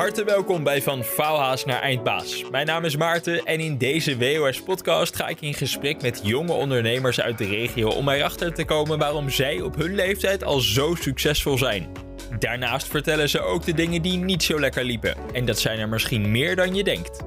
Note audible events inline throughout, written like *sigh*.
harte welkom bij Van Faalhaas naar Eindbaas. Mijn naam is Maarten en in deze WOS-podcast ga ik in gesprek met jonge ondernemers uit de regio om erachter te komen waarom zij op hun leeftijd al zo succesvol zijn. Daarnaast vertellen ze ook de dingen die niet zo lekker liepen. En dat zijn er misschien meer dan je denkt.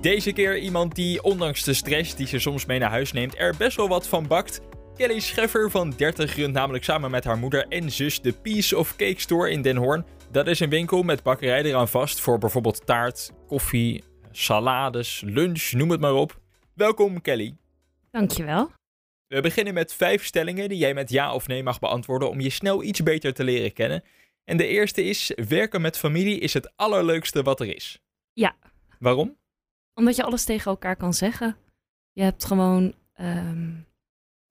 Deze keer iemand die, ondanks de stress die ze soms mee naar huis neemt, er best wel wat van bakt. Kelly Scheffer van 30 runt namelijk samen met haar moeder en zus de Piece of Cake Store in Den Hoorn. Dat is een winkel met bakkerij eraan vast voor bijvoorbeeld taart, koffie, salades, lunch, noem het maar op. Welkom Kelly. Dankjewel. We beginnen met vijf stellingen die jij met ja of nee mag beantwoorden om je snel iets beter te leren kennen. En de eerste is: werken met familie is het allerleukste wat er is. Ja. Waarom? Omdat je alles tegen elkaar kan zeggen. Je hebt gewoon. ehm,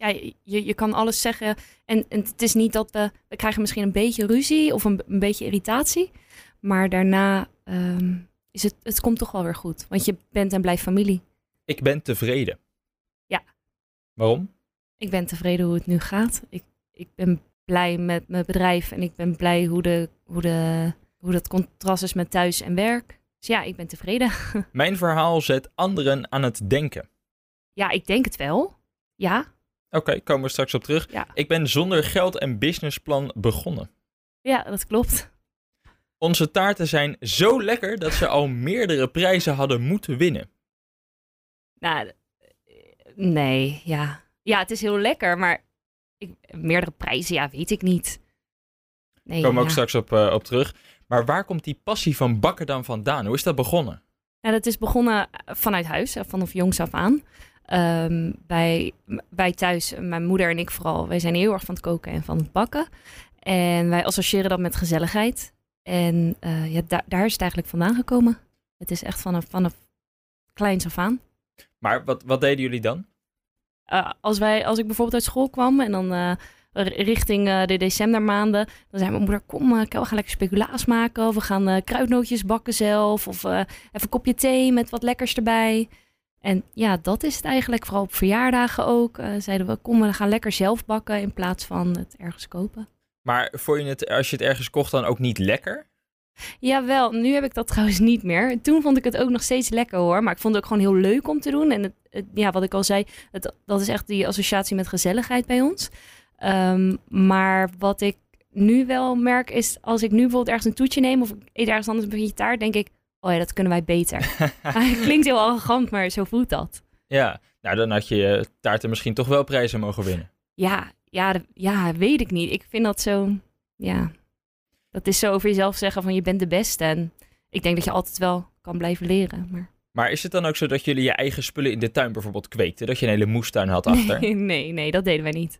ja, je, je kan alles zeggen. En, en het is niet dat we. We krijgen misschien een beetje ruzie of een, een beetje irritatie. Maar daarna ehm, is het. Het komt toch wel weer goed. Want je bent en blijft familie. Ik ben tevreden. Ja. Waarom? Ik ben tevreden hoe het nu gaat. Ik, ik ben blij met mijn bedrijf. En ik ben blij hoe, de, hoe, de, hoe dat contrast is met thuis en werk. Dus ja, ik ben tevreden. *laughs* Mijn verhaal zet anderen aan het denken. Ja, ik denk het wel. Ja, Oké, komen we straks op terug. Ja. Ik ben zonder geld en businessplan begonnen. ja dat klopt. Onze taarten zijn zo lekker dat ze al meerdere prijzen hadden moeten winnen. Nou, eh, nee, ja. Ja, het is heel lekker, maar ik, meerdere prijzen, ja, weet ik niet. Nee, Komen we ook straks op, eh, op terug. Maar waar komt die passie van bakken dan vandaan? Hoe is dat begonnen? Ja, dat is begonnen vanuit huis, eh, vanaf jongs af aan. Ehm, bij, wij thuis, mijn moeder en ik vooral, wij zijn heel erg van het koken en van het bakken. En wij associëren dat met gezelligheid. En eh, ja, daar, daar is het eigenlijk vandaan gekomen. Het is echt vanaf, vanaf kleins af aan. Maar wat, wat deden jullie dan? Eh, als, wij, als ik bijvoorbeeld uit school kwam en dan eh, richting de decembermaanden, dan zei mijn moeder, kom, we gaan lekker speculaas maken. Of we gaan kruidnootjes bakken zelf. Of even een kopje thee met wat lekkers erbij. En ja, dat is het eigenlijk. Vooral op verjaardagen ook. eh, zeiden we, kom, we gaan lekker zelf bakken in plaats van het ergens kopen. Maar vond je het, als je het ergens kocht, dan ook niet lekker? Jawel, nu heb ik dat *laughs* trouwens niet meer. Toen vond ik het ook nog steeds lekker hoor. Maar ik vond het ook gewoon heel leuk om te doen. En het, het- ja, wat ik al zei, het, dat is echt die associatie met gezelligheid bij ons. Ehm, maar wat ik nu wel merk is, als ik nu bijvoorbeeld ergens een toetje neem of ik eet ergens anders een beetje taart, denk ik, oh ja, dat kunnen wij beter. *laughs* het klinkt heel arrogant, maar zo voelt dat. ja, nou dan had je taarten misschien toch wel prijzen mogen winnen. Ja, ja, ja, weet ik niet. Ik vind dat zo, ja, dat is zo over jezelf zeggen van je bent de beste. En ik denk dat je altijd wel kan blijven leren. Maar... Maar is het dan ook zo dat jullie je eigen spullen in de tuin bijvoorbeeld kweekten? Dat je een hele moestuin had *laughs* achter? Nee, nee, nee, dat deden wij niet.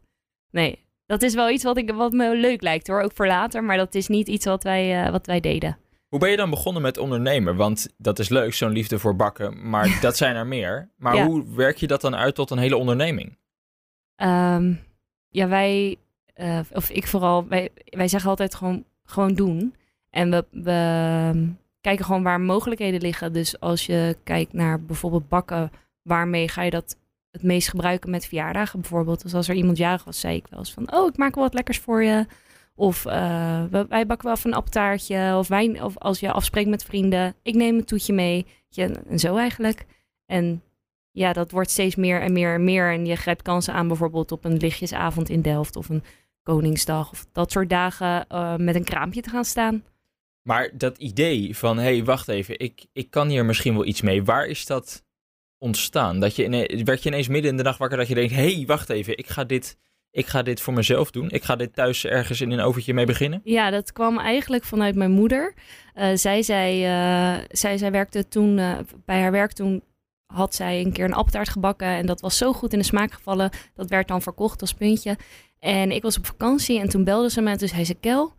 Nee, dat is wel iets wat, ik, wat me leuk lijkt hoor, ook voor later. Maar dat is niet iets wat wij, eh, wat wij deden. Hoe ben je dan begonnen met ondernemen? Want dat is leuk, zo'n liefde voor bakken, maar *laughs* dat zijn er meer. Maar Ja. hoe werk je dat dan uit tot een hele onderneming? Ehm, ja, wij, eh, of ik vooral, wij, wij zeggen altijd gewoon, gewoon doen. En we, we ehm, kijken gewoon waar mogelijkheden liggen. Dus als je kijkt naar bijvoorbeeld bakken, waarmee ga je dat het meest gebruiken met verjaardagen bijvoorbeeld. Dus als er iemand jarig was, zei ik wel eens van, oh, ik maak wel wat lekkers voor je. Of eh, wij bakken wel even een appeltaartje. Of, wijn, of als je afspreekt met vrienden, ik neem een toetje mee. En zo eigenlijk. En ja, dat wordt steeds meer en meer en meer. En je grijpt kansen aan bijvoorbeeld op een lichtjesavond in Delft of een Koningsdag of dat soort dagen eh, met een kraampje te gaan staan. Maar dat idee van, hé, hey, wacht even, ik, ik kan hier misschien wel iets mee. Waar is dat ontstaan? Dat je werd je ineens midden in de nacht wakker dat je denkt, hé, hey, wacht even, ik ga, dit, ik ga dit voor mezelf doen. Ik ga dit thuis ergens in een overtje mee beginnen. Ja, dat kwam eigenlijk vanuit mijn moeder. Eh, zij, eh, zij, zij werkte toen, eh, bij haar werk toen had zij een keer een appeltaart gebakken. En dat was zo goed in de smaak gevallen. Dat werd dan verkocht als puntje. En ik was op vakantie en toen belde ze me. En toen zei ze, Kel,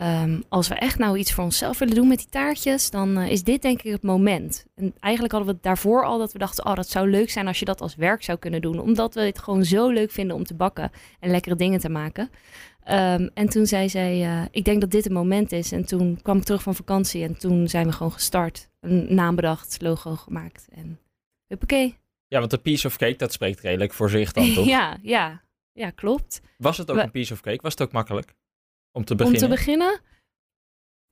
ehm, als we echt nou iets voor onszelf willen doen met die taartjes... dan eh, is dit denk ik het moment. En eigenlijk hadden we het daarvoor al dat we dachten... oh, dat zou leuk zijn als je dat als werk zou kunnen doen. Omdat we het gewoon zo leuk vinden om te bakken en lekkere dingen te maken. Ehm, en toen zei zij, eh, ik denk dat dit het moment is. En toen kwam ik terug van vakantie en toen zijn we gewoon gestart. Een naam bedacht, logo gemaakt en huppakee. Ja, want de piece of cake, dat spreekt redelijk voor zich dan, *laughs* toch? ja, ja, ja, klopt. Was het ook We- een piece of cake? Was het ook makkelijk om te Om beginnen? te beginnen,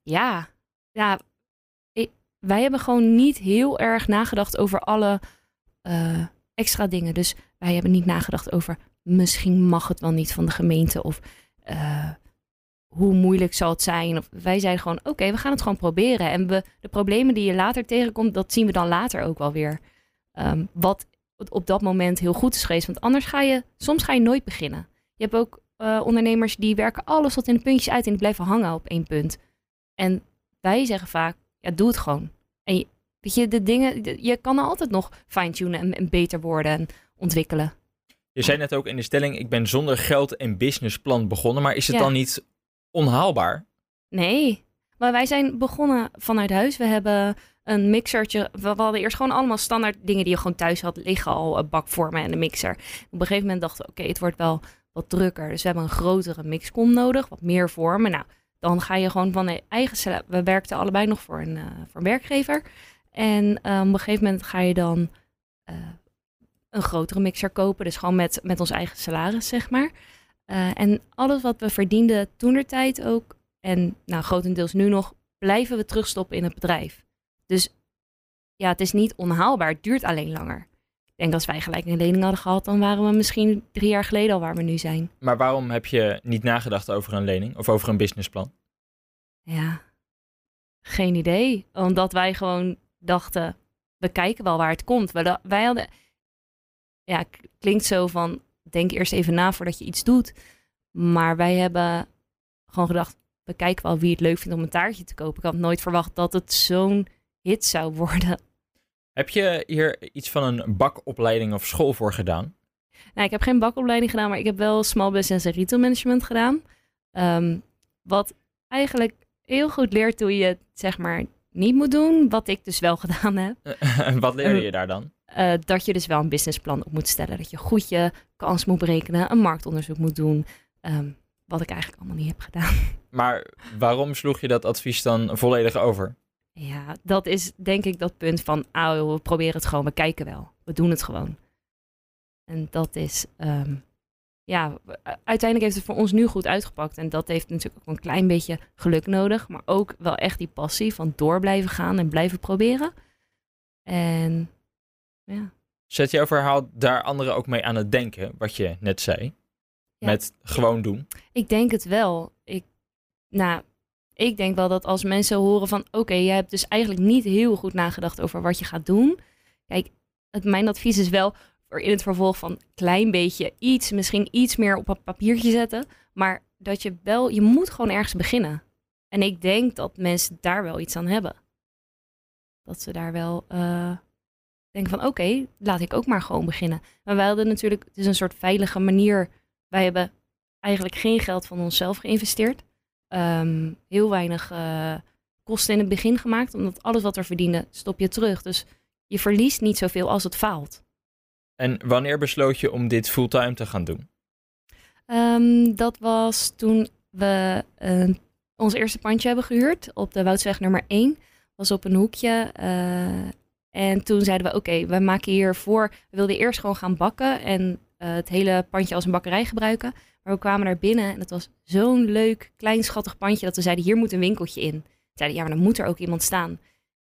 ja, ja, ik- wij hebben gewoon niet heel erg nagedacht over alle eh, extra dingen. Dus wij hebben niet nagedacht over misschien mag het wel niet van de gemeente of eh, hoe moeilijk zal het zijn. Of, wij zeiden gewoon oké, we gaan het gewoon proberen. En we, de problemen die je later tegenkomt, dat zien we dan later ook wel weer. Ehm, wat op dat moment heel goed is geweest. Want anders ga je, soms ga je nooit beginnen. Je hebt ook eh, ondernemers die werken alles tot in de puntjes uit en die blijven hangen op één punt. En wij zeggen vaak, ja, doe het gewoon. En je, weet je, de dingen, de- je kan altijd nog fine-tunen en, en beter worden en ontwikkelen. Je zei net ook in de stelling, ik ben zonder geld en businessplan begonnen, maar is het Ja. dan niet onhaalbaar? Nee, maar wij zijn begonnen vanuit huis. We hebben een mixertje. We, we hadden eerst gewoon allemaal standaard dingen die je gewoon thuis had liggen. Al een bakvormen en een mixer. Op een gegeven moment dachten we, oké, het wordt wel wat drukker. Dus we hebben een grotere mixcom nodig, wat meer vormen. Nou, dan ga je gewoon van de eigen... We werkten allebei nog voor een, eh, voor een werkgever. En eh, op een gegeven moment ga je dan eh, een grotere mixer kopen. Dus gewoon met, met ons eigen salaris, zeg maar. En alles wat we verdienden toen de tijd ook en nou, grotendeels nu nog, blijven we terugstoppen in het bedrijf. Dus ja, het is niet onhaalbaar. Het duurt alleen langer. Ik denk als wij gelijk een lening hadden gehad, dan waren we misschien drie jaar geleden al waar we nu zijn. Maar waarom heb je niet nagedacht over een lening of over een businessplan? Ja, geen idee. Omdat wij gewoon dachten, we kijken wel waar het komt. We da- Wij hadden, ja, klinkt zo van, denk eerst even na voordat je iets doet. Maar wij hebben gewoon gedacht, we kijken wel wie het leuk vindt om een taartje te kopen. Ik had nooit verwacht dat het zo'n hit zou worden. Heb je hier iets van een bakopleiding of school voor gedaan? Nou, ik heb geen bakopleiding gedaan, maar ik heb wel small business en retail management gedaan. Ehm, wat eigenlijk heel goed leert hoe je het zeg maar niet moet doen. Wat ik dus wel *laughs* gedaan heb. *laughs* Wat leerde je daar dan? eh, dat je dus wel een businessplan op moet stellen. Dat je goed je kans moet berekenen, een marktonderzoek moet doen. Ehm, wat ik eigenlijk allemaal niet heb gedaan. *laughs* Maar waarom sloeg je dat advies dan volledig over? Ja, dat is denk ik dat punt van, ah, we proberen het gewoon, we kijken wel. We doen het gewoon. En dat is, ehm, ja, uiteindelijk heeft het voor ons nu goed uitgepakt. En dat heeft natuurlijk ook een klein beetje geluk nodig. Maar ook wel echt die passie van door blijven gaan en blijven proberen. En ja, Zet jouw verhaal daar anderen ook mee aan het denken, wat je net zei? Ja. Met gewoon doen. Ik denk het wel. Ik, nou, ik denk wel dat als mensen horen van... oké, jij hebt dus eigenlijk niet heel goed nagedacht over wat je gaat doen. Kijk, het, mijn advies is wel in het vervolg van klein beetje iets... misschien iets meer op een papiertje zetten. Maar dat je wel... Je moet gewoon ergens beginnen. En ik denk dat mensen daar wel iets aan hebben. Dat ze daar wel eh, denken van... oké, laat ik ook maar gewoon beginnen. Maar wij hadden natuurlijk... Het is een soort veilige manier... Wij hebben eigenlijk geen geld van onszelf geïnvesteerd. Ehm, heel weinig eh, kosten in het begin gemaakt, omdat alles wat we verdienden stop je terug. Dus je verliest niet zoveel als het faalt. En wanneer besloot je om dit fulltime te gaan doen? Ehm, dat was toen we eh, ons eerste pandje hebben gehuurd op de Woudsweg nummer 1. Was op een hoekje. eh, en toen zeiden we, oké, we maken hiervoor... We wilden eerst gewoon gaan bakken en het hele pandje als een bakkerij gebruiken. We kwamen daar binnen en het was zo'n leuk, klein, schattig pandje... dat we zeiden, hier moet een winkeltje in. Zeiden, ja, maar dan moet er ook iemand staan.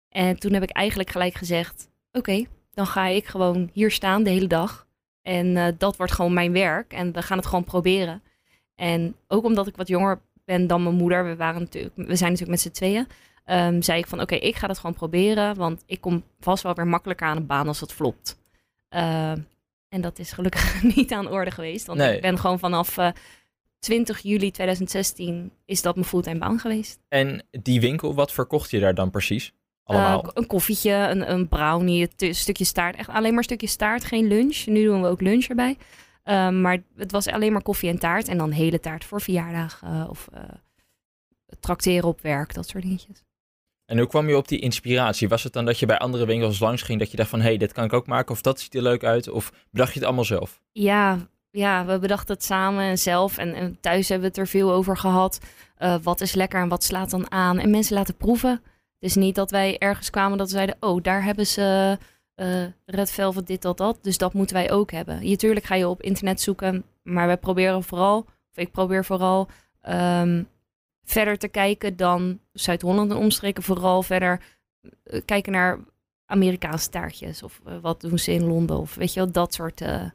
En toen heb ik eigenlijk gelijk gezegd... oké, dan ga ik gewoon hier staan de hele dag... En eh, dat wordt gewoon mijn werk. En we gaan het gewoon proberen. En ook omdat ik wat jonger ben dan mijn moeder. We, waren natuurlijk, we zijn natuurlijk met z'n tweeën. ehm, zei ik van oké, ik ga dat gewoon proberen. Want ik kom vast wel weer makkelijker aan een baan als het flopt. Ehm, en dat is gelukkig *laughs* niet aan de orde geweest. Want Nee. ik ben gewoon vanaf eh, 20 juli 2016 is dat mijn fulltime baan geweest. En die winkel, wat verkocht je daar dan precies? Allemaal? Eh, een koffietje, een, een brownie, een t- stukje staart. Echt alleen maar stukje staart, geen lunch. Nu doen we ook lunch erbij. Ehm, maar het was alleen maar koffie en taart. En dan hele taart voor verjaardag. eh, of eh trakteren op werk, dat soort dingetjes. En hoe kwam je op die inspiratie? Was het dan dat je bij andere winkels langs ging dat je dacht van... hé, hey, dit kan ik ook maken of dat ziet er leuk uit? Of bedacht je het allemaal zelf? Ja, ja, we bedachten het samen en zelf. En, en thuis hebben we het er veel over gehad. Eh, wat is lekker en wat slaat dan aan? En mensen laten proeven. Het is niet dat wij ergens kwamen dat we zeiden... oh, daar hebben ze eh Red Velvet dit, dat, dat. Dus dat moeten wij ook hebben. Je, tuurlijk ga je op internet zoeken. Maar wij proberen vooral... of ik probeer vooral... ehm, verder te kijken dan Zuid-Holland en omstreken. Vooral verder eh, kijken naar Amerikaanse taartjes. Of eh, wat doen ze in Londen. Of weet je wel, dat soort eh,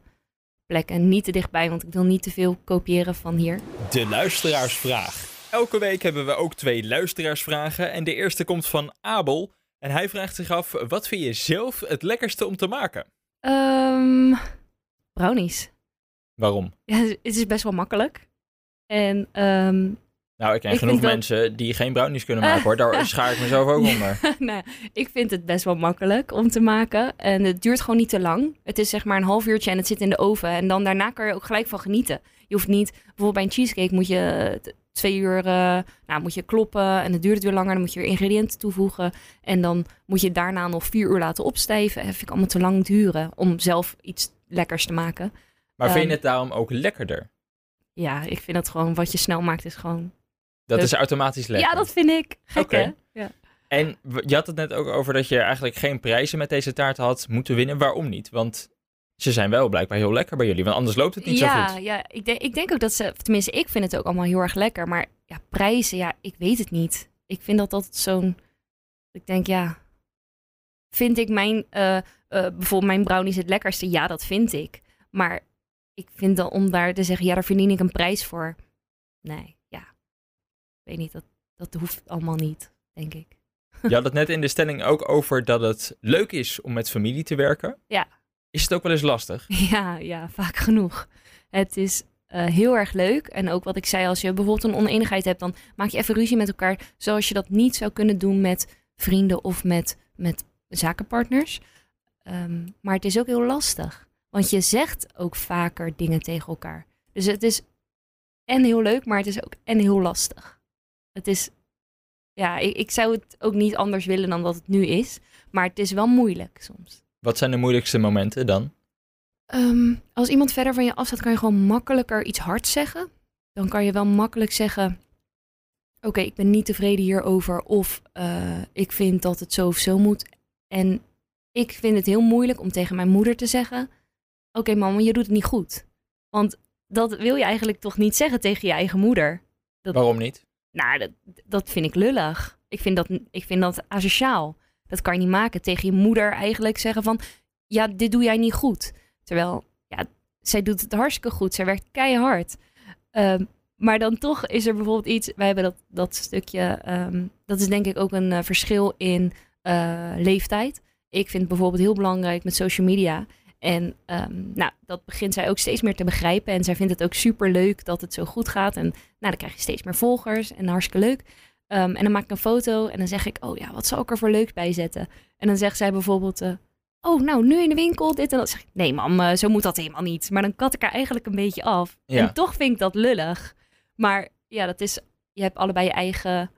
plekken. Niet te dichtbij, want ik wil niet te veel kopiëren van hier. De luisteraarsvraag. Elke week hebben we ook twee luisteraarsvragen. En de eerste komt van Abel. En hij vraagt zich af, wat vind je zelf het lekkerste om te maken? Ehm, brownies. Waarom? Ja, het is best wel makkelijk. En ehm, Nou, ik ken Ik genoeg dat- mensen die geen brownies kunnen *laughs* maken hoor. Daar schaar ik mezelf ook onder. *laughs* nou, ik vind het best wel makkelijk om te maken. En het duurt gewoon niet te lang. Het is zeg maar een half uurtje en het zit in de oven. En dan daarna kan je ook gelijk van genieten. Je hoeft niet, bijvoorbeeld bij een cheesecake moet je twee uur, eh, nou moet je kloppen. En het duurt weer langer. Dan moet je weer ingrediënten toevoegen. En dan moet je daarna nog vier uur laten opstijven. Dat vind ik allemaal te lang duren om zelf iets lekkers te maken. Maar vind je Ehm, het daarom ook lekkerder? Ja, ik vind dat gewoon wat je snel maakt is gewoon... Dat dus- is automatisch lekker. Ja, dat vind ik. Gek hè? Ja. En je had het net ook over dat je eigenlijk geen prijzen met deze taart had moeten winnen. Waarom niet? Want ze zijn wel blijkbaar heel lekker bij jullie. Want anders loopt het niet ja, zo goed. Ja, ik denk, ik denk ook dat ze, tenminste, ik vind het ook allemaal heel erg lekker. Maar ja, prijzen, ja, ik weet het niet. Ik vind dat altijd zo'n. Ik denk, ja. Vind ik mijn, eh, eh, bijvoorbeeld mijn brownies het lekkerste? Ja, dat vind ik. Maar ik vind dan om daar te zeggen, ja, daar verdien ik een prijs voor. Nee, weet niet, dat, dat hoeft allemaal niet, denk ik. Je had het net in de stelling ook over dat het leuk is om met familie te werken. Ja. Is het ook wel eens lastig? *laughs* Ja, ja, vaak genoeg. Het is eh, heel erg leuk. En ook wat ik zei, als je bijvoorbeeld een oneenigheid hebt, dan maak je even ruzie met elkaar. Zoals je dat niet zou kunnen doen met vrienden of met, met zakenpartners. Ehm, maar het is ook heel lastig. Want je zegt ook vaker dingen tegen elkaar. Dus het is en heel leuk, maar het is ook en heel lastig. Het is, ja, ik, ik zou het ook niet anders willen dan dat het nu is. Maar het is wel moeilijk soms. Wat zijn de moeilijkste momenten dan? Ehm, als iemand verder van je afstaat, kan je gewoon makkelijker iets hards zeggen. Dan kan je wel makkelijk zeggen: Oké, ik ben niet tevreden hierover. Of eh, ik vind dat het zo of zo moet. En ik vind het heel moeilijk om tegen mijn moeder te zeggen: Oké, mama, je doet het niet goed. Want dat wil je eigenlijk toch niet zeggen tegen je eigen moeder. Dat- Waarom niet? Nou, dat, dat vind ik lullig. Ik vind dat, ik vind dat asociaal. Dat kan je niet maken. Tegen je moeder eigenlijk zeggen van... Ja, dit doe jij niet goed. Terwijl, ja, zij doet het hartstikke goed. Zij werkt keihard. Ehm, maar dan toch is er bijvoorbeeld iets... Wij hebben dat, dat stukje... ehm, dat is denk ik ook een eh, verschil in eh, leeftijd. Ik vind het bijvoorbeeld heel belangrijk met social media... En ehm, nou, dat begint zij ook steeds meer te begrijpen. En zij vindt het ook super leuk dat het zo goed gaat. En nou, dan krijg je steeds meer volgers en hartstikke leuk. Ehm, en dan maak ik een foto en dan zeg ik, oh ja, wat zal ik er voor leuks bij zetten? En dan zegt zij bijvoorbeeld, eh, oh nou, nu in de winkel, dit en dat. Zeg ik, nee mam, eh, zo moet dat helemaal niet. Maar dan kat ik er eigenlijk een beetje af. Ja. En toch vind ik dat lullig. Maar ja, dat is, je hebt allebei je eigen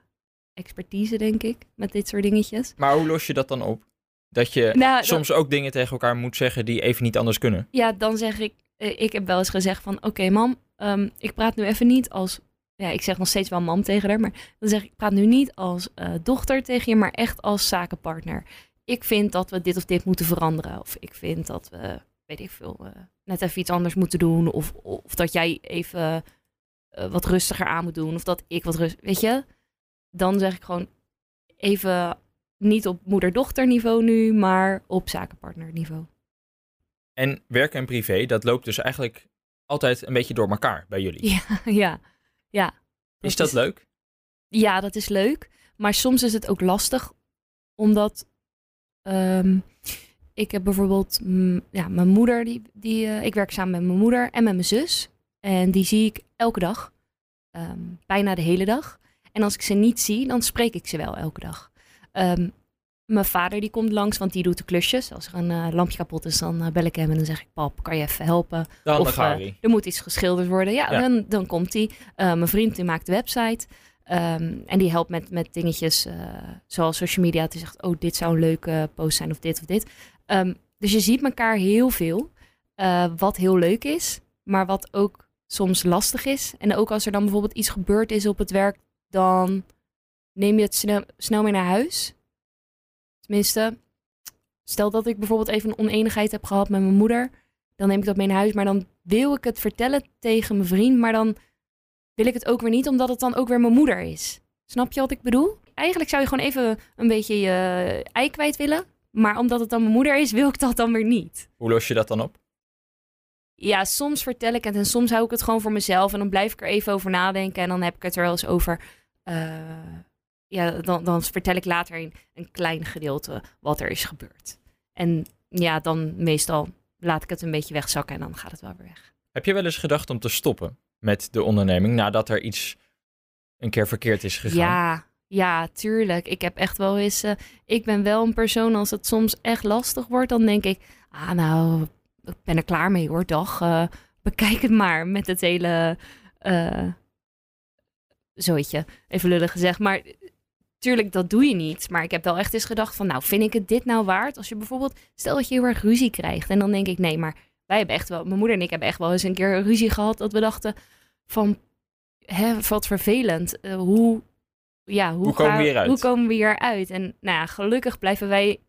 expertise, denk ik, met dit soort dingetjes. Maar hoe los je dat dan op? Dat je Nou, dat- soms ook dingen tegen elkaar moet zeggen die even niet anders kunnen. Ja, dan zeg ik, eh, ik heb wel eens gezegd van, oké mam, ehm, ik praat nu even niet als, ja, ik zeg nog steeds wel mam tegen haar, maar dan zeg ik, ik praat nu niet als eh, dochter tegen je, maar echt als zakenpartner. Ik vind dat we dit of dit moeten veranderen, of ik vind dat we, weet ik veel, eh, net even iets anders moeten doen, of, of dat jij even wat rustiger aan moet doen, of dat ik wat rust, weet je? Dan zeg ik gewoon even niet op moeder-dochter niveau nu, maar op zakenpartner niveau. En werk en privé, dat loopt dus eigenlijk altijd een beetje door elkaar bij jullie. Ja, *laughs* ja, ja. is dat leuk? Ja, dat is leuk. Maar soms is het ook lastig, omdat ehm, ik heb bijvoorbeeld, ja, mijn moeder, die, die, eh, ik werk samen met mijn moeder en met mijn zus. En die zie ik elke dag, Ehm, bijna de hele dag. En als ik ze niet zie, dan spreek ik ze wel elke dag. Ehm, mijn vader die komt langs, want die doet de klusjes. Als er een eh, lampje kapot is, dan eh, bel ik hem en dan zeg ik, pap, kan je even helpen? Handige Of, eh, Harry. er moet iets geschilderd worden. Ja, Ja. Dan, dan komt hij. mijn vriend die maakt de website. Ehm, en die helpt met, met dingetjes eh, zoals social media. Die zegt, oh, dit zou een leuke post zijn of dit of dit. Ehm, dus je ziet elkaar heel veel. eh, wat heel leuk is, maar wat ook soms lastig is. En ook als er dan bijvoorbeeld iets gebeurd is op het werk, dan neem je het snel, snel mee naar huis. Tenminste, stel dat ik bijvoorbeeld even een oneenigheid heb gehad met mijn moeder dan neem ik dat mee naar huis. Maar dan wil ik het vertellen tegen mijn vriend. Maar dan wil ik het ook weer niet, omdat het dan ook weer mijn moeder is. Snap je wat ik bedoel? Eigenlijk zou je gewoon even een beetje je ei kwijt willen. Maar omdat het dan mijn moeder is, wil ik dat dan weer niet. Hoe los je dat dan op? Ja, soms vertel ik het en soms hou ik het gewoon voor mezelf. En dan blijf ik er even over nadenken. En dan heb ik het er wel eens over. Uh, ja, dan, dan vertel ik later een, een klein gedeelte wat er is gebeurd. En ja, dan meestal laat ik het een beetje wegzakken en dan gaat het wel weer weg. Heb je wel eens gedacht om te stoppen met de onderneming nadat er iets een keer verkeerd is gegaan? Ja, ja, tuurlijk. Ik heb echt wel eens. Uh, ik ben wel een persoon als het soms echt lastig wordt, dan denk ik, ah nou, ik ben er klaar mee hoor, dag. Uh, bekijk het maar met het hele. Uh, even lullig gezegd. Maar tuurlijk, dat doe je niet. Maar ik heb wel echt eens gedacht van, nou, vind ik het dit nou waard? Als je bijvoorbeeld, stel dat je heel erg ruzie krijgt. En dan denk ik, nee, maar wij hebben echt wel, mijn moeder en ik hebben echt wel eens een keer ruzie gehad. Dat we dachten van, hè, wat vervelend. Uh, hoe, ja, hoe, hoe komen we hieruit? Hoe komen we hieruit? En nou ja, gelukkig blijven wij,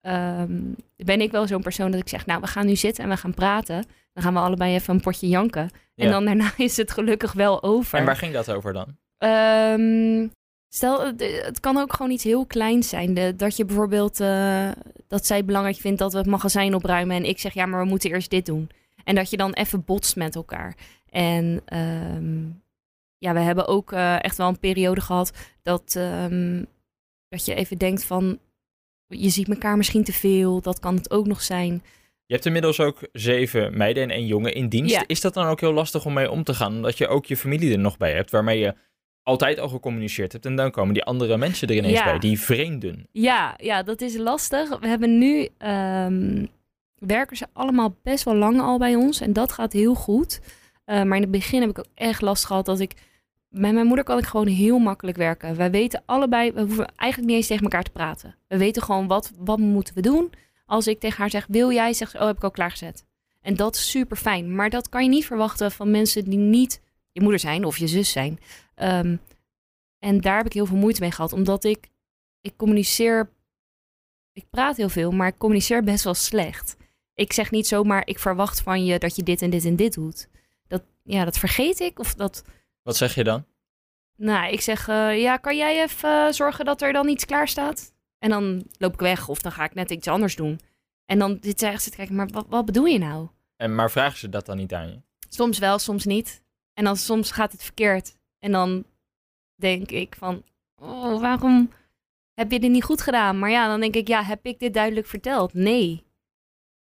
um, ben ik wel zo'n persoon dat ik zeg, nou, we gaan nu zitten en we gaan praten. Dan gaan we allebei even een potje janken. En dan daarna *laughs* is het gelukkig wel over. En waar ging dat over dan? Ehm, stel, het- het kan ook gewoon iets heel kleins zijn. De- dat je bijvoorbeeld, eh, dat zij belangrijk vindt dat we het magazijn opruimen. En ik zeg, ja, maar we moeten eerst dit doen. En dat je dan even botst met elkaar. En ehm, ja, we hebben ook eh, echt wel een periode gehad dat, ehm, dat je even denkt van, je ziet elkaar misschien te veel. Dat kan het ook nog zijn. Je hebt inmiddels ook zeven meiden en één jongen in dienst. Ja. Is dat dan ook heel lastig om mee om te gaan? Omdat je ook je familie er nog bij hebt, waarmee je altijd al gecommuniceerd hebt. En dan komen die andere mensen er ineens Ja. bij, die vreemden. Ja, ja, dat is lastig. We hebben nu ehm, werken ze allemaal best wel lang al bij ons en dat gaat heel goed. Eh, maar in het begin heb ik ook echt last gehad dat ik met mijn moeder kan ik gewoon heel makkelijk werken. Wij weten allebei, we hoeven eigenlijk niet eens tegen elkaar te praten. We weten gewoon wat, wat moeten we doen. Als ik tegen haar zeg, wil jij? Zegt ze, oh, heb ik al klaargezet. En dat is super fijn. Maar dat kan je niet verwachten van mensen die niet je moeder zijn of je zus zijn. Ehm, en daar heb ik heel veel moeite mee gehad, omdat ik, ik communiceer, ik praat heel veel, maar ik communiceer best wel slecht. Ik zeg niet zomaar, ik verwacht van je dat je dit en dit en dit doet. Dat, ja, dat vergeet ik. Of dat, Wat zeg je dan? nou, ik zeg, eh, ja, kan jij even zorgen dat er dan iets klaar staat? En dan loop ik weg of dan ga ik net iets anders doen. En dan zit echt te kijken, maar wat, wat bedoel je nou? En, maar vragen ze dat dan niet aan je? Soms wel, soms niet. En dan soms gaat het verkeerd. En dan denk ik van, oh, waarom heb je dit niet goed gedaan? Maar ja, dan denk ik, ja, heb ik dit duidelijk verteld? Nee.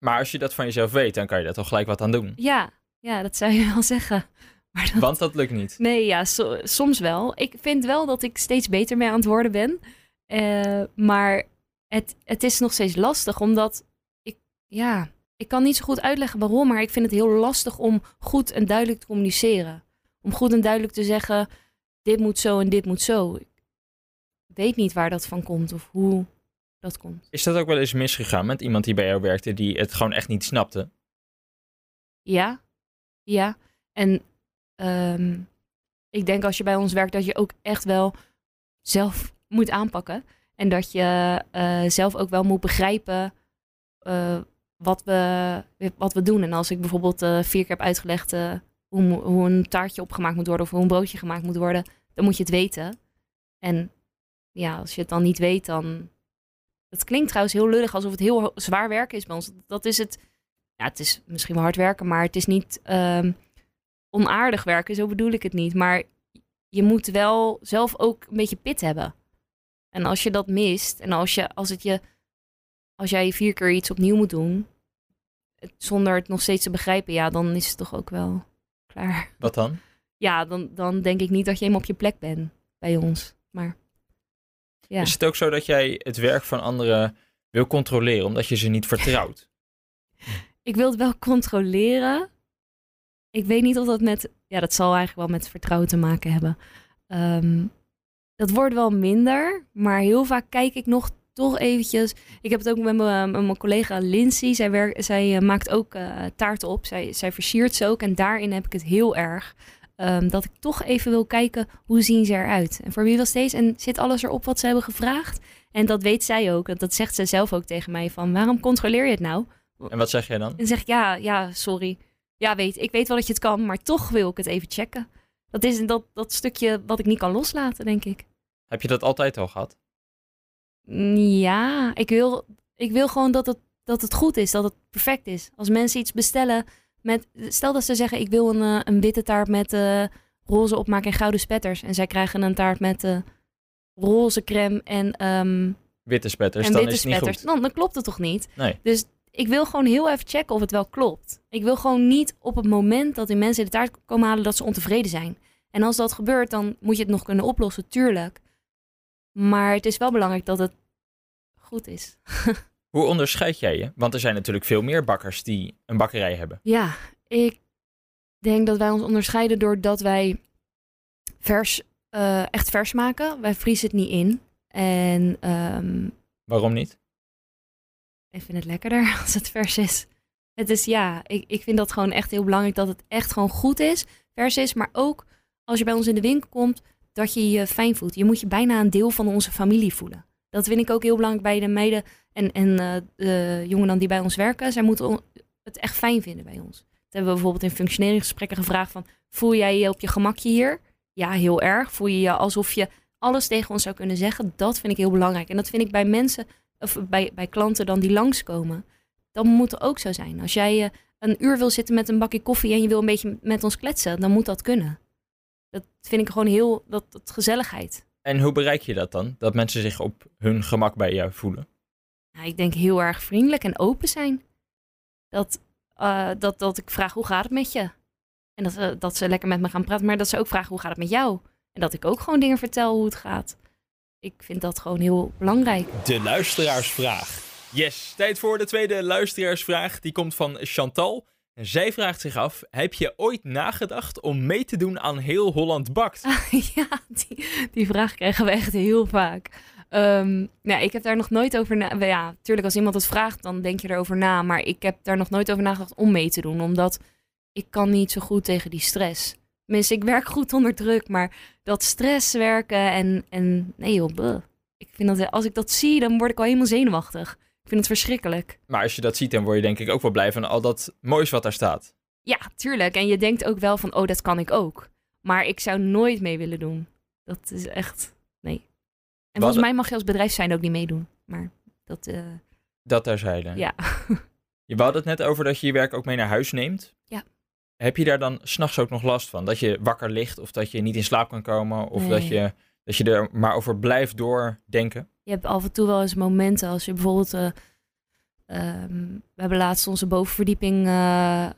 Maar als je dat van jezelf weet, dan kan je daar toch gelijk wat aan doen. Ja, ja, dat zou je *laughs* wel zeggen. Maar dat, Want dat lukt niet. nee, ja, so- soms wel. Ik vind wel dat ik steeds beter mee aan het worden ben. Eh, maar het, het is nog steeds lastig, omdat ik, ja, ik kan niet zo goed uitleggen waarom, maar ik vind het heel lastig om goed en duidelijk te communiceren. Om goed en duidelijk te zeggen, dit moet zo en dit moet zo. Ik weet niet waar dat van komt of hoe dat komt. Is dat ook wel eens misgegaan met iemand die bij jou werkte, die het gewoon echt niet snapte? Ja, ja. En ehm, ik denk als je bij ons werkt, dat je ook echt wel zelf moet aanpakken. En dat je eh, zelf ook wel moet begrijpen eh, wat, we, wat we doen. En als ik bijvoorbeeld eh, vier keer heb uitgelegd hoe, een taartje opgemaakt moet worden of hoe een broodje gemaakt moet worden, dan moet je het weten. En ja, als je het dan niet weet, dan. Het klinkt trouwens heel lullig alsof het heel zwaar werken is bij ons. Dat is het ja, het is misschien wel hard werken, maar het is niet ehm, onaardig werken. Zo bedoel ik het niet. Maar je moet wel zelf ook een beetje pit hebben. En als je dat mist, en als, je, als, het je, als jij vier keer iets opnieuw moet doen, zonder het nog steeds te begrijpen, ja, dan is het toch ook wel klaar. Wat dan? Ja, dan, dan denk ik niet dat je helemaal op je plek bent bij ons. Maar ja. Is het ook zo dat jij het werk van anderen wil controleren, omdat je ze niet vertrouwt? *laughs* Ik wil het wel controleren. Ik weet niet of dat met... Ja, dat zal eigenlijk wel met vertrouwen te maken hebben. Ehm, dat wordt wel minder, maar heel vaak kijk ik nog toch eventjes... Ik heb het ook met mijn, collega Lindsay. Zij, werkt, zij eh, maakt ook eh, taarten op. Zij, zij versiert ze ook. En daarin heb ik het heel erg. ehm, dat ik toch even wil kijken, hoe zien ze eruit? En voor wie was deze? En zit alles erop wat ze hebben gevraagd? En dat weet zij ook. Dat zegt ze zelf ook tegen mij. Van, waarom controleer je het nou? En wat zeg jij dan? En zeg ik, ja, ja, sorry. Ja, weet, ik weet wel dat je het kan, maar toch wil ik het even checken. Dat is dat, dat stukje wat ik niet kan loslaten, denk ik. Heb je dat altijd al gehad? Ja, ik wil, ik wil gewoon dat het, dat het goed is, dat het perfect is. Als mensen iets bestellen met, stel dat ze zeggen ik wil een, eh, een witte taart met uh, roze opmaak en gouden spetters. En zij krijgen een taart met uh, roze crème en, um, witte spetters. En dan witte is het niet spetters. goed. Dan, dan klopt het toch niet? Nee. Dus ik wil gewoon heel even checken of het wel klopt. Ik wil gewoon niet op het moment dat die mensen de taart komen halen dat ze ontevreden zijn. En als dat gebeurt, dan moet je het nog kunnen oplossen, tuurlijk. Maar het is wel belangrijk dat het goed is. *laughs* Hoe onderscheid jij je? Want er zijn natuurlijk veel meer bakkers die een bakkerij hebben. Ja, ik denk dat wij ons onderscheiden doordat wij vers, uh, echt vers maken. Wij vriezen het niet in. En um, waarom niet? Ik vind het lekkerder *laughs* als het vers is. Het is ja, ik, ik vind dat gewoon echt heel belangrijk dat het echt gewoon goed is, vers is. Maar ook als je bij ons in de winkel komt, dat je je fijn voelt. Je moet je bijna een deel van onze familie voelen. Dat vind ik ook heel belangrijk bij de meiden en, en uh, de jongen dan die bij ons werken. Zij moeten het echt fijn vinden bij ons. Dat hebben we bijvoorbeeld in functioneringsgesprekken gevraagd van... voel jij je op je gemakje hier? Ja, heel erg. Voel je je alsof je alles tegen ons zou kunnen zeggen? Dat vind ik heel belangrijk. En dat vind ik bij mensen, of bij, bij klanten dan die langskomen. Dat moet ook zo zijn. Als jij uh, een uur wil zitten met een bakje koffie... en je wil een beetje met ons kletsen, dan moet dat kunnen. Dat vind ik gewoon heel, dat, dat gezelligheid. En hoe bereik je dat dan? Dat mensen zich op hun gemak bij jou voelen? Nou, ik denk heel erg vriendelijk en open zijn. Dat, uh, dat, dat ik vraag hoe gaat het met je? En dat, uh, dat ze lekker met me gaan praten, maar dat ze ook vragen hoe gaat het met jou? En dat ik ook gewoon dingen vertel hoe het gaat. Ik vind dat gewoon heel belangrijk. De luisteraarsvraag. Yes, tijd voor de tweede luisteraarsvraag. Die komt van Chantal. Zij vraagt zich af: heb je ooit nagedacht om mee te doen aan Heel Holland Bakt? *laughs* ja, die, vraag krijgen we echt heel vaak. Um, nou, ik heb daar nog nooit over na. Ja, natuurlijk, als iemand het vraagt, dan denk je erover na. Maar ik heb daar nog nooit over nagedacht om mee te doen. Omdat ik kan niet zo goed tegen die stress. Tenminste, ik werk goed onder druk. Maar dat stress werken en. en nee, joh. Ik vind dat als ik dat zie, dan word ik al helemaal zenuwachtig. Ik vind het verschrikkelijk. Maar als je dat ziet, dan word je denk ik ook wel blij van al dat moois wat daar staat. Ja, tuurlijk. En je denkt ook wel van, oh, dat kan ik ook. Maar ik zou nooit mee willen doen. Dat is echt, nee. En volgens mij mag je als bedrijf zijn ook niet meedoen. Maar dat... Uh... Dat terzijde. Ja. *laughs* je had het net over dat je je werk ook mee naar huis neemt. Ja. Heb je daar dan s'nachts ook nog last van? Dat je wakker ligt of dat je niet in slaap kan komen? Of Nee. dat, je, dat je er maar over blijft doordenken? Je hebt af en toe wel eens momenten als je bijvoorbeeld... eh, ehm, we hebben laatst onze bovenverdieping eh,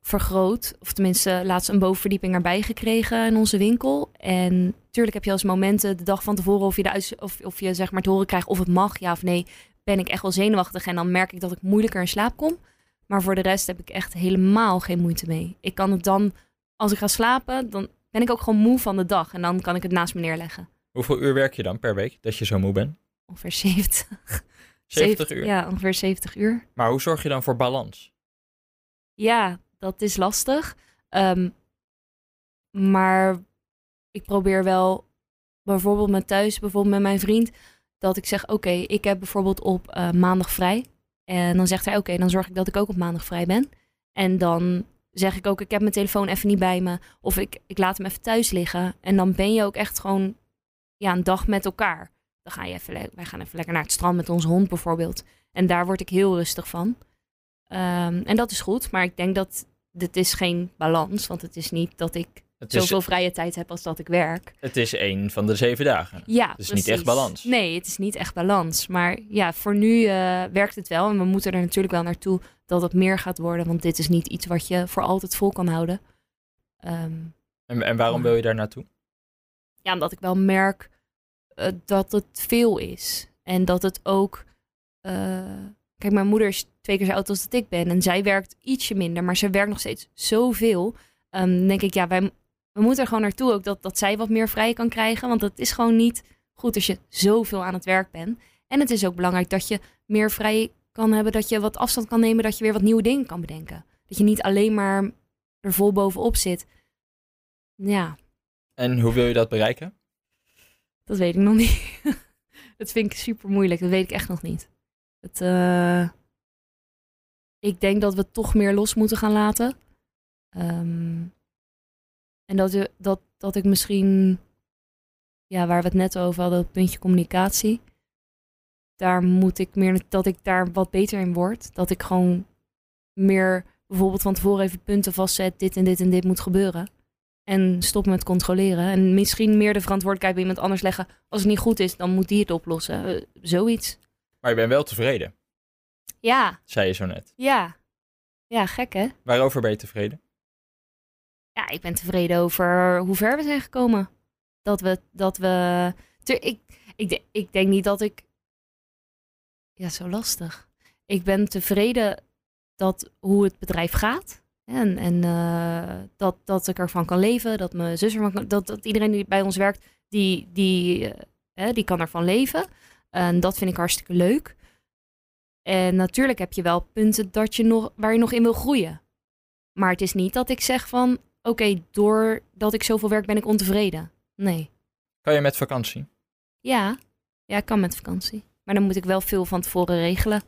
vergroot. Of tenminste, laatst een bovenverdieping erbij gekregen in onze winkel. En natuurlijk heb je als momenten de dag van tevoren... of je, de of, of je zeg maar te horen krijgt of het mag, ja of nee... ben ik echt wel zenuwachtig en dan merk ik dat ik moeilijker in slaap kom. Maar voor de rest heb ik echt helemaal geen moeite mee. Ik kan het dan, als ik ga slapen, dan ben ik ook gewoon moe van de dag. En dan kan ik het naast me neerleggen. Hoeveel uur werk je dan per week dat je zo moe bent? Ongeveer 70. 70 *laughs* uur. Ja, ongeveer 70 uur. Maar hoe zorg je dan voor balans? Ja, dat is lastig. Ehm, maar ik probeer wel, bijvoorbeeld met thuis, bijvoorbeeld met mijn vriend, dat ik zeg: Oké, ik heb bijvoorbeeld op eh, maandag vrij. En dan zegt hij: Oké, dan zorg ik dat ik ook op maandag vrij ben. En dan zeg ik ook: Ik heb mijn telefoon even niet bij me. Of ik, ik laat hem even thuis liggen. En dan ben je ook echt gewoon ja, een dag met elkaar. Dan ga je even, wij gaan even lekker naar het strand met onze hond bijvoorbeeld. En daar word ik heel rustig van. Ehm, en dat is goed, maar ik denk dat dit is geen balans. Want het is niet dat ik Het is, zoveel vrije tijd heb als dat ik werk. het is één van de zeven dagen. Ja, Het is niet echt balans. Nee, het is niet echt balans. Maar ja, voor nu eh, werkt het wel. En we moeten er natuurlijk wel naartoe dat het meer gaat worden. Want dit is niet iets wat je voor altijd vol kan houden. Ehm, En, en waarom wil je daar naartoe? ja, omdat ik wel merk eh, dat het veel is. En dat het ook. eh, kijk, mijn moeder is twee keer zo oud als dat ik ben. En zij werkt ietsje minder, maar ze werkt nog steeds zoveel. Dan denk ik, ja, wij, we moeten er gewoon naartoe ook dat, dat zij wat meer vrij kan krijgen. Want het is gewoon niet goed als je zoveel aan het werk bent. En het is ook belangrijk dat je meer vrij kan hebben. Dat je wat afstand kan nemen. Dat je weer wat nieuwe dingen kan bedenken. Dat je niet alleen maar er vol bovenop zit. Ja, En hoe wil je dat bereiken? Dat weet ik nog niet. *laughs* dat vind ik super moeilijk. Dat weet ik echt nog niet. Het, eh, ik denk dat we toch meer los moeten gaan laten. Ehm, En dat, je- dat, dat ik misschien, ja, waar we het net over hadden, het puntje communicatie. Daar moet ik meer, dat ik daar wat beter in word. Dat ik gewoon meer bijvoorbeeld van tevoren even punten vastzet. Dit en dit en dit moet gebeuren. En stop met controleren. En misschien meer de verantwoordelijkheid bij iemand anders leggen. Als het niet goed is, dan moet die het oplossen. Eh, zoiets. Maar je bent wel tevreden, Ja, zei je zo net. ja. Ja, gek hè? Waarover ben je tevreden? Ja, ik ben tevreden over hoe ver we zijn gekomen. Dat we, dat we. Ik, ik, ik denk niet dat ik. Ja, zo lastig. Ik ben tevreden dat hoe het bedrijf gaat. En, en eh, dat, dat ik ervan kan leven. Dat mijn zus ervan kan. Dat, dat iedereen die bij ons werkt, die, die, eh, die kan ervan leven. En dat vind ik hartstikke leuk. En natuurlijk heb je wel punten dat je nog, waar je nog in wil groeien. Maar het is niet dat ik zeg van oké, doordat ik zoveel werk ben ik ontevreden. Nee. Kan je met vakantie? Ja, ja, ik kan met vakantie. Maar dan moet ik wel veel van tevoren regelen.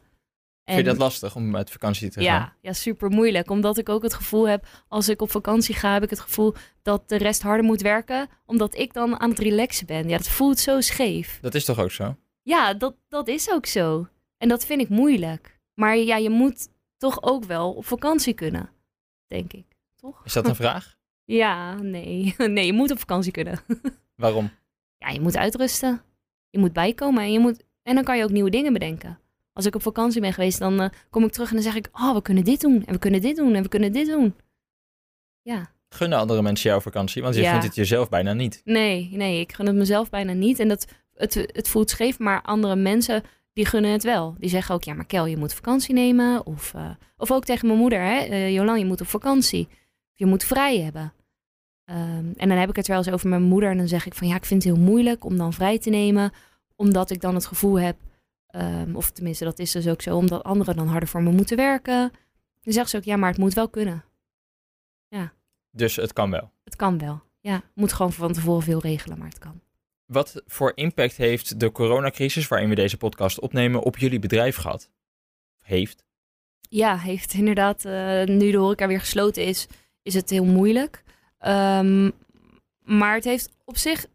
Vind je dat lastig om met vakantie te gaan? ja, ja, super moeilijk. Omdat ik ook het gevoel heb, als ik op vakantie ga, heb ik het gevoel dat de rest harder moet werken. Omdat ik dan aan het relaxen ben. Ja, dat voelt zo scheef. Dat is toch ook zo? Ja, dat, dat is ook zo. En dat vind ik moeilijk. Maar ja, je moet toch ook wel op vakantie kunnen. Denk ik. Toch? Is dat een *laughs* vraag? Ja, nee. *laughs* Nee, je moet op vakantie kunnen. *laughs* Waarom? ja, je moet uitrusten. Je moet bijkomen en, je moet, en dan kan je ook nieuwe dingen bedenken. Als ik op vakantie ben geweest, dan eh, kom ik terug en dan zeg ik... Oh, we kunnen dit doen en we kunnen dit doen en we kunnen dit doen. Ja, Gunnen andere mensen jouw vakantie? Want je Ja. gunt het jezelf bijna niet. nee, nee, ik gun het mezelf bijna niet. En dat, het, het voelt scheef, maar andere mensen die gunnen het wel. Die zeggen ook, ja, maar Kel, je moet vakantie nemen. Of, eh, of ook tegen mijn moeder, hè. Jolan, je moet op vakantie. Je moet vrij hebben. Ehm, en dan heb ik het wel eens over mijn moeder. En dan zeg ik van, ja, ik vind het heel moeilijk om dan vrij te nemen. Omdat ik dan het gevoel heb, ehm, of tenminste, dat is dus ook zo, omdat anderen dan harder voor me moeten werken. Dan zegt ze ook, ja, maar het moet wel kunnen. Dus het kan wel. Het kan wel. Ja, moet gewoon van tevoren veel regelen, maar het kan. Wat voor impact heeft de coronacrisis, waarin we deze podcast opnemen, op jullie bedrijf gehad? Heeft? Ja, heeft inderdaad, eh, nu de horeca weer gesloten is, is het heel moeilijk. Ehm, maar het heeft op zich,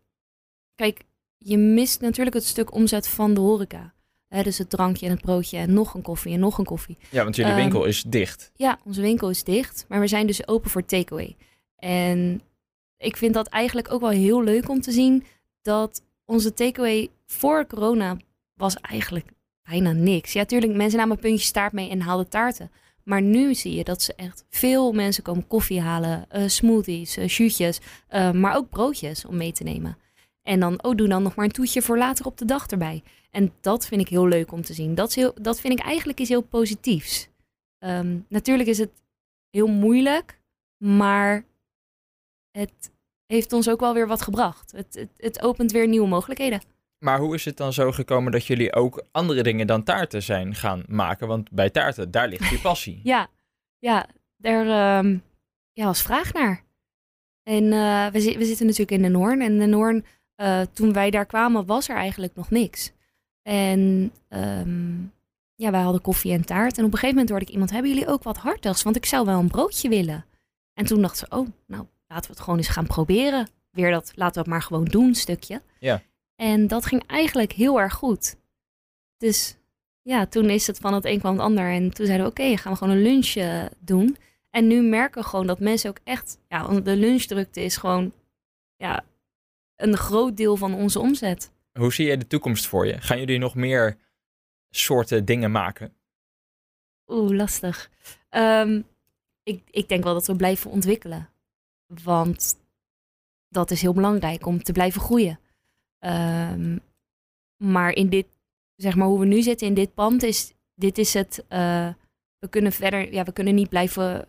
kijk, je mist natuurlijk het stuk omzet van de horeca. Hè, dus het drankje en het broodje en nog een koffie en nog een koffie. Ja, want jullie Ehm, winkel is dicht. Ja, onze winkel is dicht, maar we zijn dus open voor takeaway. En ik vind dat eigenlijk ook wel heel leuk om te zien dat onze takeaway voor corona was eigenlijk bijna niks. Ja, tuurlijk, mensen namen puntjes taart mee en haalden taarten. Maar nu zie je dat ze echt veel mensen komen koffie halen, eh, smoothies, uh, shootjes, maar ook broodjes om mee te nemen. En dan, oh, doe dan nog maar een toetje voor later op de dag erbij. En dat vind ik heel leuk om te zien. Dat, is heel, dat vind ik eigenlijk iets heel positiefs. Ehm, natuurlijk is het heel moeilijk, maar het heeft ons ook wel weer wat gebracht. Het, het, het opent weer nieuwe mogelijkheden. Maar hoe is het dan zo gekomen dat jullie ook andere dingen dan taarten zijn gaan maken? Want bij taarten, daar ligt je passie. *laughs* Ja, ja daar ehm, ja, was vraag naar. En eh, we, we zitten natuurlijk in de Noorn. En de Noorn, eh, toen wij daar kwamen, was er eigenlijk nog niks. En ehm, ja, wij hadden koffie en taart. En op een gegeven moment hoorde ik iemand, hebben jullie ook wat hartigs? Want ik zou wel een broodje willen. En toen dacht ze, oh, nou, laten we het gewoon eens gaan proberen. Weer dat, laten we het maar gewoon doen, stukje. Ja. En dat ging eigenlijk heel erg goed. Dus ja, toen is het van het een kwam het ander. En toen zeiden we, oké, gaan we gewoon een lunch eh, doen. En nu merken we gewoon dat mensen ook echt... Ja, want de lunchdrukte is gewoon ja, een groot deel van onze omzet. Hoe zie jij de toekomst voor je? Gaan jullie nog meer soorten dingen maken? Oeh, lastig. Ehm, ik, ik denk wel dat we blijven ontwikkelen. Want dat is heel belangrijk om te blijven groeien. Ehm, maar in dit, zeg maar hoe we nu zitten in dit pand, is dit is het. eh, we kunnen verder, ja, we kunnen niet blijven.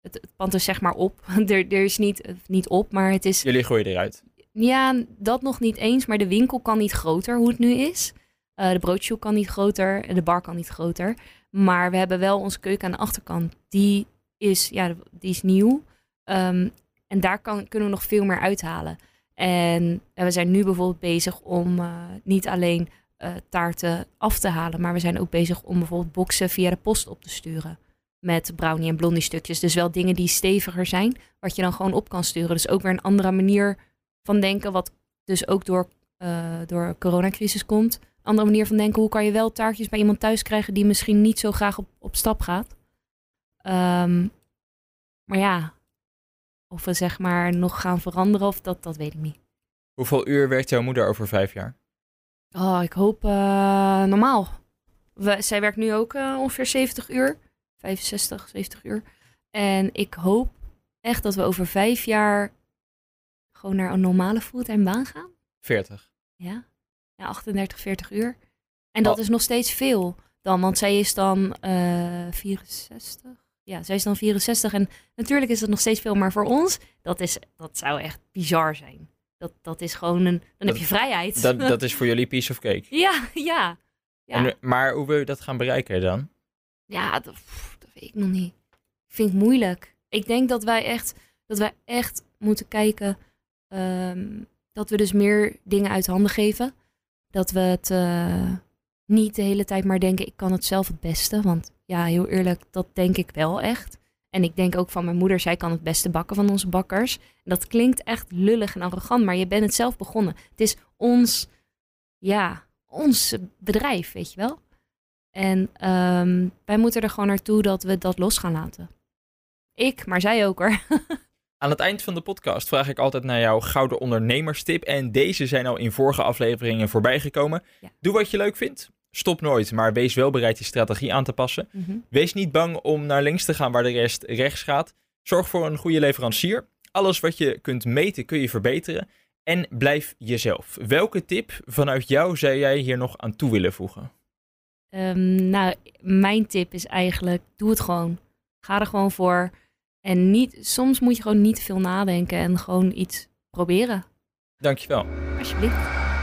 Het, het pand is zeg maar op. *laughs* er, er is niet, niet op, maar het is. Jullie gooien eruit. Ja, dat nog niet eens, maar de winkel kan niet groter hoe het nu is. Eh, de broodshop kan niet groter de bar kan niet groter. Maar we hebben wel onze keuken aan de achterkant. Die is, ja, die is nieuw. Ehm, en daar kan, kunnen we nog veel meer uithalen. En we zijn nu bijvoorbeeld bezig om eh, niet alleen eh, taarten af te halen, maar we zijn ook bezig om bijvoorbeeld boxen via de post op te sturen. met brownie en blondie stukjes. Dus wel dingen die steviger zijn, wat je dan gewoon op kan sturen. Dus ook weer een andere manier van denken, wat dus ook door, uh, door coronacrisis komt. Andere manier van denken, hoe kan je wel taartjes bij iemand thuis krijgen die misschien niet zo graag op, op stap gaat. Um, maar ja, of we zeg maar nog gaan veranderen of dat, dat weet ik niet. Hoeveel uur werkt jouw moeder over vijf jaar? Oh, ik hoop uh, normaal. We, zij werkt nu ook uh, ongeveer 70 uur. 65, 70 uur. En ik hoop echt dat we over vijf jaar gewoon naar een normale fulltime baan gaan. 40. Ja, ja 38, 40 uur. En dat oh. is nog steeds veel dan, want zij is dan uh, 64 ja, zij is dan 64 en natuurlijk is dat nog steeds veel, maar voor ons, dat, is, dat zou echt bizar zijn. Dat, dat is gewoon een, dan heb je vrijheid. Dat, dat *laughs* is voor jullie piece of cake. Ja, ja. ja. En, maar hoe wil je dat gaan bereiken dan? Ja, dat, dat weet ik nog niet. Ik vind het moeilijk. Ik denk dat wij echt, dat wij echt moeten kijken um, dat we dus meer dingen uit handen geven. Dat we het uh, niet de hele tijd maar denken, ik kan het zelf het beste. Want ja, heel eerlijk, dat denk ik wel echt. En ik denk ook van mijn moeder, zij kan het beste bakken van onze bakkers. Dat klinkt echt lullig en arrogant, maar je bent het zelf begonnen. Het is ons, ja, ons bedrijf, weet je wel. En um, wij moeten er gewoon naartoe dat we dat los gaan laten. Ik, maar zij ook hoor. *laughs* Aan het eind van de podcast vraag ik altijd naar jouw gouden ondernemerstip. En deze zijn al in vorige afleveringen voorbijgekomen. Ja. Doe wat je leuk vindt stop nooit, maar wees wel bereid je strategie aan te passen. Mhm. Wees niet bang om naar links te gaan waar de rest rechts gaat. Zorg voor een goede leverancier. Alles wat je kunt meten kun je verbeteren. En blijf jezelf. Welke tip vanuit jou zou jij hier nog aan toe willen voegen? Um, nou, mijn tip is eigenlijk: doe het gewoon. Ga er gewoon voor. En niet, soms moet je gewoon niet veel nadenken en gewoon iets proberen. Dankjewel. Alsjeblieft.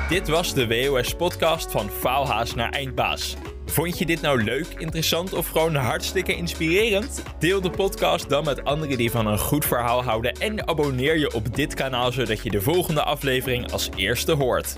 Dit was de WOS-podcast van Faalhaas naar Eindbaas. Vond je dit nou leuk, interessant of gewoon hartstikke inspirerend? Deel de podcast dan met anderen die van een goed verhaal houden en abonneer je op dit kanaal zodat je de volgende aflevering als eerste hoort.